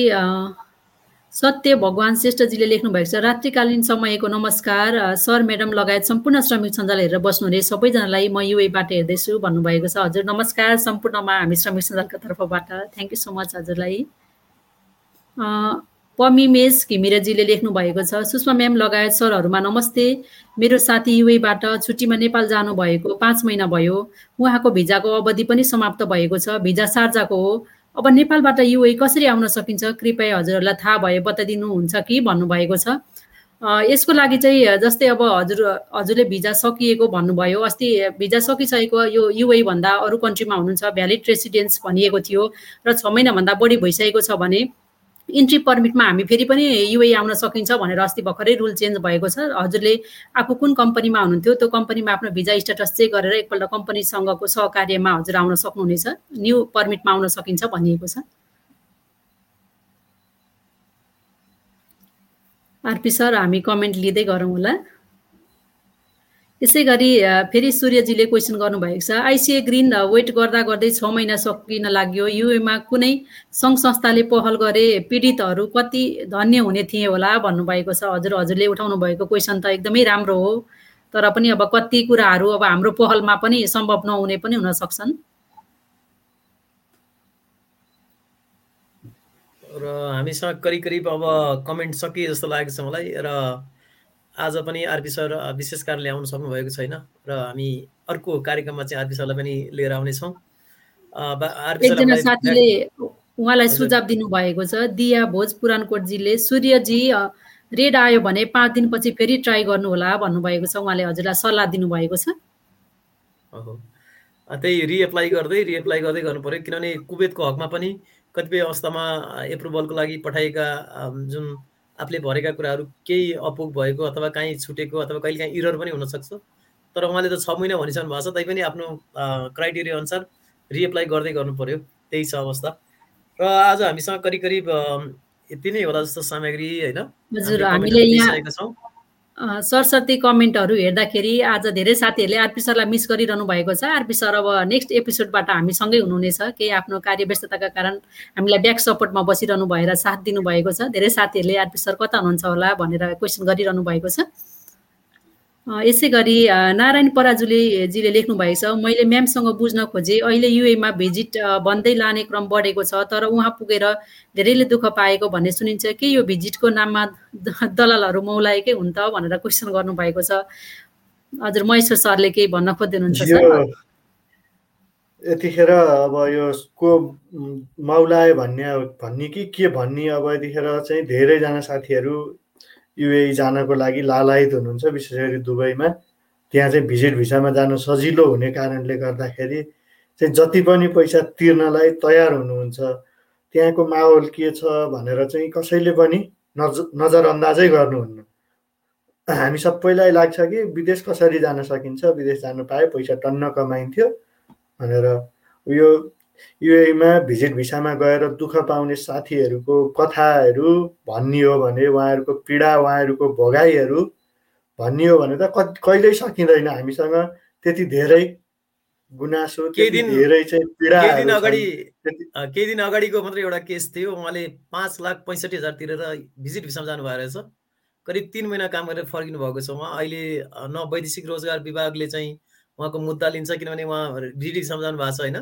सत्य भगवान् श्रेष्ठजीले लेख्नु भएको छ रात्रिकालीन समयको नमस्कार सर म्याडम लगायत सम्पूर्ण श्रमिक सञ्जाल हेरेर बस्नुहुने सबैजनालाई म युएबाट हेर्दैछु भन्नुभएको छ। हजुर नमस्कार सम्पूर्णमा हामी श्रमिक सञ्जालको तर्फबाट। थ्याङ्क यू सो मच हजुरलाई। पमिमेश घिमिरेजीले लेख्नु भएको छ सुषमा म्याम लगायत सरहरूमा नमस्ते। मेरो साथी युएबाट छुट्टीमा नेपाल जानुभएको पाँच महिना भयो। उहाँको भिजाको अवधि पनि समाप्त भएको छ। भिजा सार्जाको हो। अब नेपालबाट युए कसरी आउन सकिन्छ? कृपया हजुरहरूलाई थाहा भए बताइदिनुहुन्छ कि भन्नुभएको छ। यसको लागि चाहिँ जस्तै अब हजुर हजुरले भिजा सकिएको भन्नुभयो। अस्ति भिजा सकिसकेको यो युए भन्दा अरू कन्ट्रीमा हुनुहुन्छ भ्यालिड रेसिडेन्स भनिएको थियो र छ महिनाभन्दा बढी भइसकेको छ भने इन्ट्री पर्मिटमा हामी फेरि पनि युए आउन सकिन्छ भनेर अस्ति भर्खरै रुल चेन्ज भएको छ। हजुरले आफू कुन कम्पनीमा हुनुहुन्थ्यो त्यो कम्पनीमा आफ्नो भिजा स्ट्याटस चेक गरेर एकपल्ट कम्पनीसँगको सहकार्यमा हजुर आउन सक्नुहुनेछ। न्यू पर्मिटमा आउन सकिन्छ भनिएको छ। आरपी सर हामी कमेन्ट लिँदै गरौँ होला। यसै गरी फेरि सूर्यजीले क्वेसन गर्नुभएको छ आइसिए ग्रिन वेट गर्दा गर्दै छ महिना सकिन लाग्यो। युएमा कुनै सङ्घ संस्थाले पहल गरे पीडितहरू कति धन्य हुने थिए होला भन्नुभएको छ। हजुर हजुरले उठाउनु भएको क्वेसन त एकदमै राम्रो हो। तर पनि अब कति कुराहरू अब हाम्रो पहलमा पनि सम्भव नहुने पनि हुन सक्छन्। र हामीसँग करिब करिब अब कमेन्ट सकिए जस्तो लागेको छ मलाई। र आज पनि आरपी सर विशेष कारणले आउनु सक्नुभएको छैन र हामी अर्को कार्यक्रममा चाहिँ आरपी सरलाई पनि लिएर आउनेछौँ। एकजना साथीले उहाँलाई सुझाव दिनुभएको छ। दिया भोज पुरानकोटजीले सूर्यजी रेड आयो भने पाँच दिनपछि फेरि ट्राई गर्नु होला भन्नुभएको छ। उहाँले हजुरलाई सल्लाह दिनुभएको छ। त्यही रिएप्लाई गर्दै रिएप्लाई गर्दै गर्नु पऱ्यो किनभने कुवेतको हकमा पनि कतिपय अवस्थामा एप्रुभलको लागि पठाएका जुन आफूले भरेका कुराहरू केही अपुग भएको अथवा काहीँ छुटेको अथवा कहिले काहीँ इरर पनि हुनसक्छ। तर उहाँले त छ महिना भनिसक्नु भएको छ तैपनि आफ्नो क्राइटेरिया अनुसार रिएप्लाई गर्दै गर्नु पऱ्यो त्यही छ अवस्था। र आज हामीसँग करिब करिब यति नै होला जस्तो सामग्री होइन? हजुर हामीले यहाँ सरस्वती कमेन्टहरू हेर्दाखेरि आज धेरै साथीहरूले आरपी सरलाई मिस गरिरहनु भएको छ। आरपी सर अब नेक्स्ट एपिसोडबाट हामीसँगै हुनुहुनेछ। केही आफ्नो कार्य व्यस्तताका कारण हामीलाई ब्याक सपोर्टमा बसिरहनु भएर साथ दिनुभएको छ। धेरै साथीहरूले आरपी सर कता हुनुहुन्छ होला भनेर क्वेसन गरिरहनु भएको छ। यसै गरी नारायण पराजुलीजीले लेख्नु भएको छ मैले म्यामसँग बुझ्न खोजेँ अहिले युएमा भिजिट भन्दै लाने क्रम बढेको छ तर उहाँ पुगेर धेरैले दुःख पाएको भन्ने सुनिन्छ। कि यो भिजिटको नाममा दलालहरू मौलाएकै हुन् त? भनेर क्वेसन गर्नुभएको छ। हजुर महेश्वर सरले केही भन्न खोज्दै हुनुहुन्छ यतिखेर अब यो को मौलाए भन्ने भन्ने कि के भन्ने अब यतिखेर चाहिँ धेरैजना साथीहरू युए जानको लागि लालायत हुनुहुन्छ विशेष गरी दुबईमा। त्यहाँ चाहिँ भिजिट भिसामा जानु सजिलो हुने कारणले गर्दाखेरि चाहिँ जति पनि पैसा तिर्नलाई तयार हुनुहुन्छ त्यहाँको माहौल के छ भनेर चाहिँ कसैले पनि नज नजरअन्दाजै गर्नुहुन्न। हामी सबैलाई लाग्छ कि विदेश कसरी जान सकिन्छ विदेश जानु पाए पैसा टन्न कमाइन्थ्यो भनेर। यो युएमा भिजिट भिसामा गएर दुःख पाउने साथीहरूको कथाहरू भन्ने हो भने उहाँहरूको पीडा उहाँहरूको भोगाइहरू भन्ने हो भने त कहिल्यै सकिँदैन। हामीसँग त्यति धेरै गुनासो केही दिन धेरै चाहिँ पीडा केही दिन अगाडि केही दिन अगाडिको मात्रै एउटा केस थियो। उहाँले पाँच लाख पैँसठी हजार तिरेर भिजिट भिसामा जानुभएको रहेछ। करिब तिन महिना काम गरेर फर्किनु भएको छ उहाँ। अहिले न वैदेशिक रोजगार विभागले चाहिँ उहाँको मुद्दा लिन्छ किनभने उहाँ भिजिट भिसामा जानु भएको छ होइन?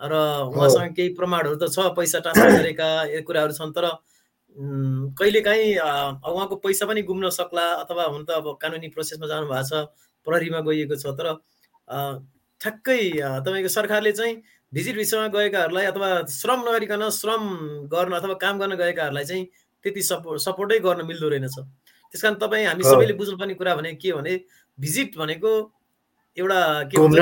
र उहाँसँग केही प्रमाणहरू त छ पैसा ट्रान्सफर गरेका कुराहरू छन् तर कहिलेकाहीँ उहाँको पैसा पनि गुम्न सक्ला अथवा हुन त अब कानुनी प्रोसेसमा जानु भएको छ प्रहरीमा गइएको छ तर ठ्याक्कै तपाईँको सरकारले चाहिँ भिजिट भिसामा गएकाहरूलाई अथवा श्रम नगरिकन श्रम गर्न अथवा काम गर्न गएकाहरूलाई चाहिँ त्यति सपोर्ट सपोर्टै गर्न मिल्दो रहेनछ। त्यस कारण तपाईँ हामी सबैले बुझ्नुपर्ने कुरा भने के भने भिजिट भनेको एउटा के भन्छ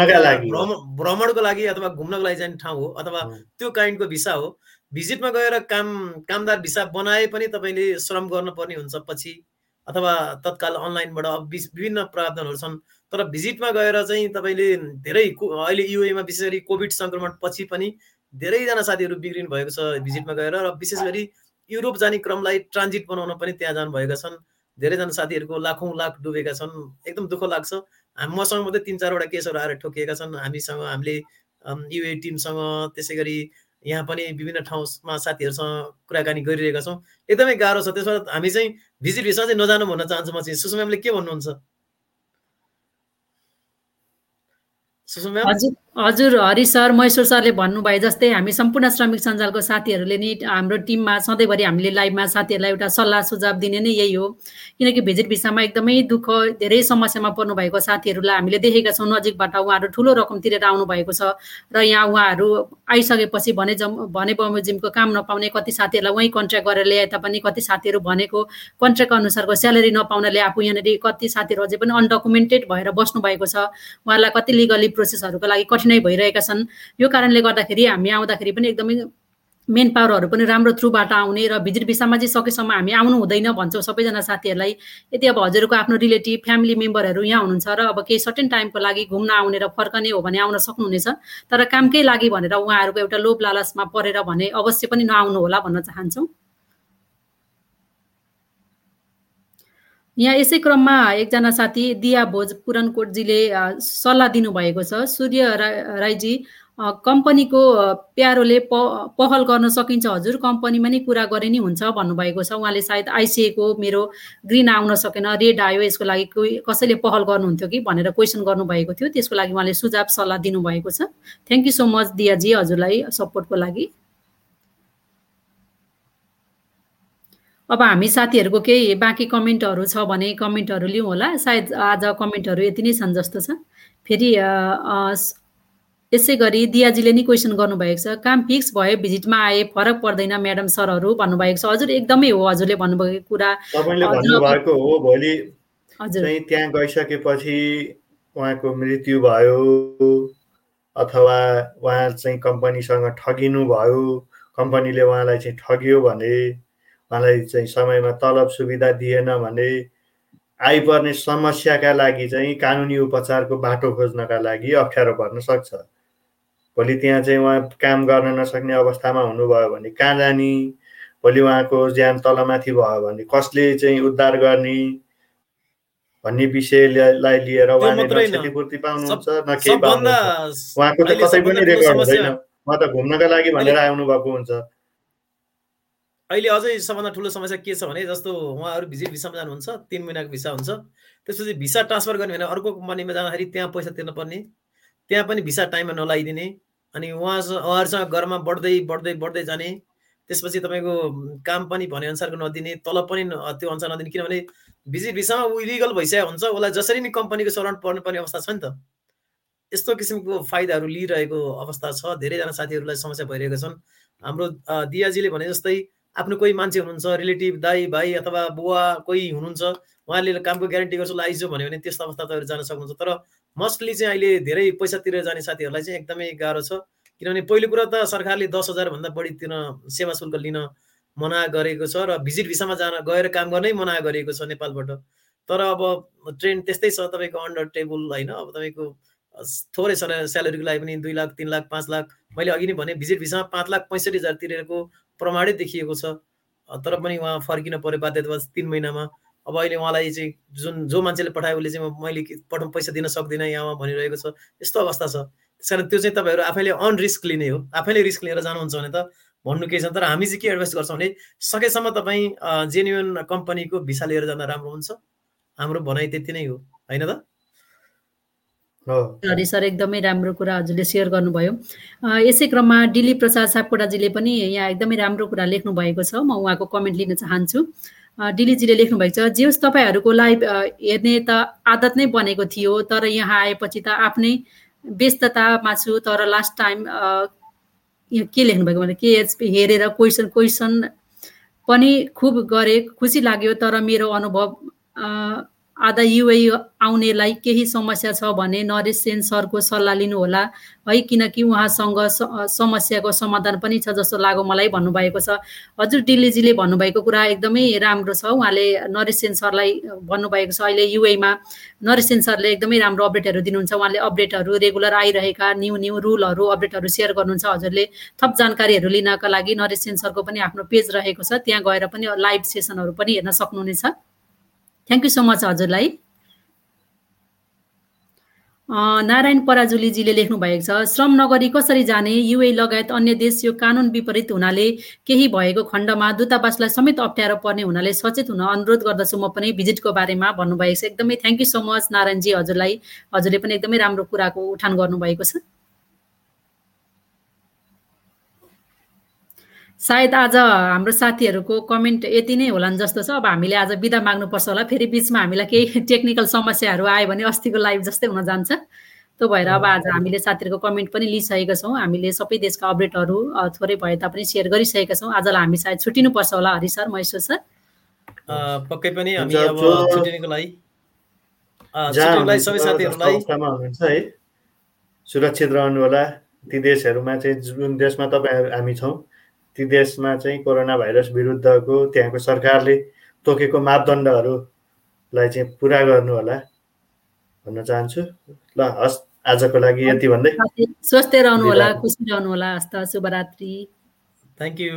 भ्रमणको लागि अथवा घुम्नको लागि जाने ठाउँ हो अथवा त्यो काइन्डको भिसा हो। भिजिटमा गएर काम कामदार भिसा बनाए पनि तपाईँले श्रम गर्नुपर्ने हुन्छ पछि अथवा तत्काल अनलाइनबाट विभिन्न प्रावधानहरू छन्। तर भिजिटमा गएर चाहिँ तपाईँले धेरै अहिले युएमा विशेष गरी कोभिड सङ्क्रमण पछि पनि धेरैजना साथीहरू बिग्रिनु भएको छ भिजिटमा गएर र विशेष गरी युरोप जाने क्रमलाई ट्रान्जिट बनाउन पनि त्यहाँ जानुभएका छन्। धेरैजना साथीहरूको लाखौँ लाख डुबेका छन्। एकदम दुःख लाग्छ। मसँग मात्रै तिन चारवटा केसहरू आएर ठोकिएका छन्। हामीसँग हामीले युए टिमसँग त्यसै गरी यहाँ पनि विभिन्न ठाउँमा साथीहरूसँग कुराकानी गरिरहेका छौँ। एकदमै गाह्रो छ। त्यसमा हामी चाहिँ भिजिट भिसा चाहिँ नजानु भन्न चाहन्छु म चाहिँ। सुषमाले के भन्नुहुन्छ? हजुर। हजुर हरि सर महेश्वर सरले भन्नुभए जस्तै हामी सम्पूर्ण श्रमिक सञ्जालको साथीहरूले नि हाम्रो टिममा सधैँभरि हामीले लाइभमा साथीहरूलाई एउटा सल्लाह सुझाव दिने नै यही हो। किनकि भिजिट भिसामा एकदमै दुःख धेरै समस्यामा पर्नु भएको साथीहरूलाई हामीले देखेका छौँ। नजिकबाट उहाँहरू ठुलो रकम तिरेर आउनु भएको छ र यहाँ उहाँहरू आइसकेपछि भने जम भने बमोजिमको काम नपाउने कति साथीहरूलाई उहीँ कन्ट्र्याक्ट गरेर ल्याए तापनि कति साथीहरू भनेको कन्ट्र्याक्ट अनुसारको स्यालेरी नपाउनाले आफू यहाँनिर कति साथीहरू अझै पनि अनडकुमेन्टेड भएर बस्नु भएको छ। उहाँलाई कति लिगली प्रोसेसहरूको लागि कठिन नै भइरहेका छन्। यो कारणले गर्दाखेरि हामी आउँदाखेरि पनि एकदमै मेन पावरहरू पनि राम्रो थ्रुबाट आउने र भिजिट भिसामा चाहिँ सकेसम्म हामी आउनु हुँदैन भन्छौँ सबैजना साथीहरूलाई। यदि अब हजुरको आफ्नो रिलेटिभ फ्यामिली मेम्बरहरू यहाँ हुनुहुन्छ र अब केही सर्टेन टाइमको लागि घुम्न आउने र फर्कने हो भने आउन सक्नुहुनेछ। तर कामकै लागि भनेर उहाँहरूको एउटा लोभ लालचमा परेर भने अवश्य पनि नआउनु होला भन्न चाहन्छौँ। यहाँ यसै क्रममा एकजना साथी दिया भोज पुरनकोटजीले सल्लाह दिनुभएको छ। सूर्य राईजी कम्पनीको प्यारोले प पहल गर्न सकिन्छ। हजुर कम्पनीमा नै कुरा गरे नि हुन्छ भन्नुभएको छ। उहाँले सायद आइसिएको मेरो ग्रिन आउन सकेन रेड आयो यसको लागि कोही कसैले पहल गर्नुहुन्थ्यो कि भनेर क्वेसन गर्नुभएको थियो। त्यसको लागि उहाँले सुझाव सल्लाह दिनुभएको छ। थ्याङ्क यू सो मच दियाजी हजुरलाई सपोर्टको लागि। अब हामी साथीहरूको केही बाँकी कमेन्टहरू छ भने कमेन्टहरू लिउँ होला। सायद आज कमेन्टहरू यति नै छन् जस्तो छ। फेरि यसै गरी दियाजीले नि क्वेसन गर्नुभएको छ काम फिक्स भयो भिजिटमा आए फरक पर्दैन म्याडम सरहरू भन्नुभएको छ। हजुर एकदमै हो हजुरले भन्नुभएको कुरा। तपाईँले भन्नुभएको हो भोलि चाहिँ त्यहाँ गइसकेपछि उहाँको मृत्यु भयो अथवा उहाँ चाहिँ कम्पनीसँग ठगिनु भयो कम्पनीले उहाँलाई चाहिँ ठग्यो भने उहाँलाई चाहिँ समयमा तलब सुविधा दिएन भने आइपर्ने समस्याका लागि चाहिँ कानुनी उपचारको बाटो खोज्नका लागि अप्ठ्यारो पर्न सक्छ। भोलि त्यहाँ चाहिँ उहाँ काम गर्न नसक्ने अवस्थामा हुनुभयो भने कहाँ जाने भोलि उहाँको ज्यान तलमाथि भयो भने कसले चाहिँ उद्धार गर्ने भन्ने विषयलाई लिएर उहाँले न क्षतिपूर्ति पाउनुहुन्छ न केही पाउनुहुन्छ उहाँको त कतै पनि रेकर्ड हुँदैन। उहाँ त घुम्नका लागि भनेर आउनु भएको हुन्छ। अहिले अझै सबभन्दा ठुलो समस्या के छ भने जस्तो उहाँहरू भिजिट भिसामा जानुहुन्छ तिन महिनाको भिसा हुन्छ त्यसपछि भिसा ट्रान्सफर गर्ने भने अर्को कम्पनीमा जाँदाखेरि त्यहाँ पैसा तिर्नुपर्ने त्यहाँ पनि भिसा टाइममा नलाइदिने अनि उहाँ उहाँहरूसँग घरमा बढ्दै बढ्दै बढ्दै जाने त्यसपछि तपाईँको काम पनि भनेअनुसारको नदिने तलब पनि त्यो अनुसार नदिने किनभने भिजिट भिसामा ऊ इलिगल भइसकेको हुन्छ उसलाई जसरी नि कम्पनीको सराउन्ड पर्नुपर्ने अवस्था छ नि त। यस्तो किसिमको फाइदाहरू लिइरहेको अवस्था छ धेरैजना साथीहरूलाई समस्या भइरहेको छन्। हाम्रो दियाजीले भने जस्तै आफ्नो कोही मान्छे हुनुहुन्छ रिलेटिभ दाई भाइ अथवा बुवा कोही हुनुहुन्छ उहाँले कामको ग्यारेन्टी गर्छु आइजो भन्यो भने त्यस्तो अवस्था तपाईँहरू जान सक्नुहुन्छ। तर मस्टली चाहिँ अहिले धेरै पैसा तिरेर जाने साथीहरूलाई चाहिँ एकदमै गाह्रो छ। किनभने पहिलो कुरा त सरकारले दस हजारभन्दा बढी तिर्न सेवा शुल्क लिन मना गरेको छ र भिजिट भिसामा जान गएर काम गर्नै मना गरिएको छ नेपालबाट। तर अब ट्रेन्ड त्यस्तै छ तपाईँको अन्डर टेबल होइन? अब तपाईँको थोरै स्यालेरीको लागि पनि दुई लाख तिन लाख पाँच लाख। मैले अघि नै भने भिजिट भिसामा पाँच लाख पैँसठी हजार तिरेको प्रमाणै देखिएको छ। तर पनि उहाँ फर्किन पऱ्यो बाध्यता तिन महिनामा। अब अहिले उहाँलाई चाहिँ जुन जो मान्छेले पठायो उसले चाहिँ मैले पठाउ पैसा दिन सक्दिनँ यहाँ भनिरहेको छ। यस्तो अवस्था छ। त्यस कारण त्यो चाहिँ तपाईँहरू आफैले अन रिस्क लिने हो। आफैले रिस्क लिएर जानुहुन्छ भने त भन्नु केही छ। तर हामी चाहिँ के एडभाइस गर्छौँ भने सकेसम्म तपाईँ जेन्युन कम्पनीको भिसा लिएर जाँदा राम्रो हुन्छ। हाम्रो भनाइ त्यति नै हो। होइन त? हरि सर एकदमै राम्रो कुरा हजुरले सेयर गर्नुभयो। यसै क्रममा दिलीप प्रसाद सापकोटाजीले पनि यहाँ एकदमै राम्रो कुरा लेख्नु भएको छ। म उहाँको कमेन्ट लिन चाहन्छु। दिलीजीले लेख्नु भएको छ जे होस् तपाईँहरूको लाइभ हेर्ने त आदत नै बनेको थियो तर यहाँ आएपछि त आफ्नै व्यस्ततामा छु तर लास्ट टाइम के लेख्नुभएको भने के हेरेर क्वेसन क्वेसन पनि खुब गरे खुसी लाग्यो तर मेरो अनुभव आधा युए आउनेलाई केही समस्या छ भने नरेश सेन सरको सल्लाह लिनुहोला। है किनकि उहाँसँग समस्याको समाधान पनि छ जस्तो लाग्यो मलाई भन्नुभएको छ। हजुर दिल्लीजीले भन्नुभएको कुरा एकदमै राम्रो छ। उहाँले नरेश सेन सरलाई भन्नुभएको छ। अहिले युएमा नरेश सेन सरले एकदमै राम्रो अपडेटहरू दिनुहुन्छ। उहाँले अपडेटहरू रेगुलर आइरहेका न्यू न्यू रुलहरू अपडेटहरू सेयर गर्नुहुन्छ हजुरले। थप जानकारीहरू लिनका लागि नरेश सेन सरको पनि आफ्नो पेज रहेको छ। त्यहाँ गएर पनि लाइभ सेसनहरू पनि हेर्न सक्नुहुनेछ। थ्याङ्क यू सो मच हजुरलाई। नारायण पराजुलीजीले लेख्नु भएको छ श्रम नगरी कसरी जाने? युए लगायत अन्य देश यो कानुन विपरीत हुनाले केही भएको खण्डमा दूतावासलाई समेत अप्ठ्यारो पर्ने हुनाले सचेत हुन अनुरोध गर्दछु। म पनि भिजिटको बारेमा भन्नुभएको छ। एकदमै थ्याङ्क यू सो मच नारायणजी हजुरलाई। हजुरले पनि एकदमै राम्रो कुराको उठान गर्नुभएको छ। सायद आज हाम्रो साथीहरूको कमेन्ट यति नै होलान् जस्तो छ। अब हामीले आज बिदा माग्नुपर्छ होला। फेरि बिचमा हामीलाई केही टेक्निकल समस्याहरू आयो भने अस्तिको लाइभ जस्तै हुन जान्छ। त्यो भएर अब आज हामीले साथीहरूको कमेन्ट पनि लिइसकेका छौँ। हामीले सबै देशका अपडेटहरू थोरै भए तापनि सेयर गरिसकेका छौँ। आजलाई हामी सायद छुट्टिनुपर्छ होला हरि सर महेश्वर सर। पक्कै पनि हामी अब छुट्टिनुको लागि सबै साथीहरूलाई है। सुरक्षित रहनु होला। ती देशहरूमा चाहिँ जुन देशमा तपाईँ हामी छौँ ती देशमा चाहिँ कोरोना भाइरस विरुद्धको त्यहाँको सरकारले तोकेको मापदण्डहरूलाई चाहिँ पुरा गर्नु होला भन्न चाहन्छु। ल हस् आजको लागि यति भन्दै। स्वस्थ रहनु होला खुसी रहनु होला। हस्त शुभरात्रि। Thank you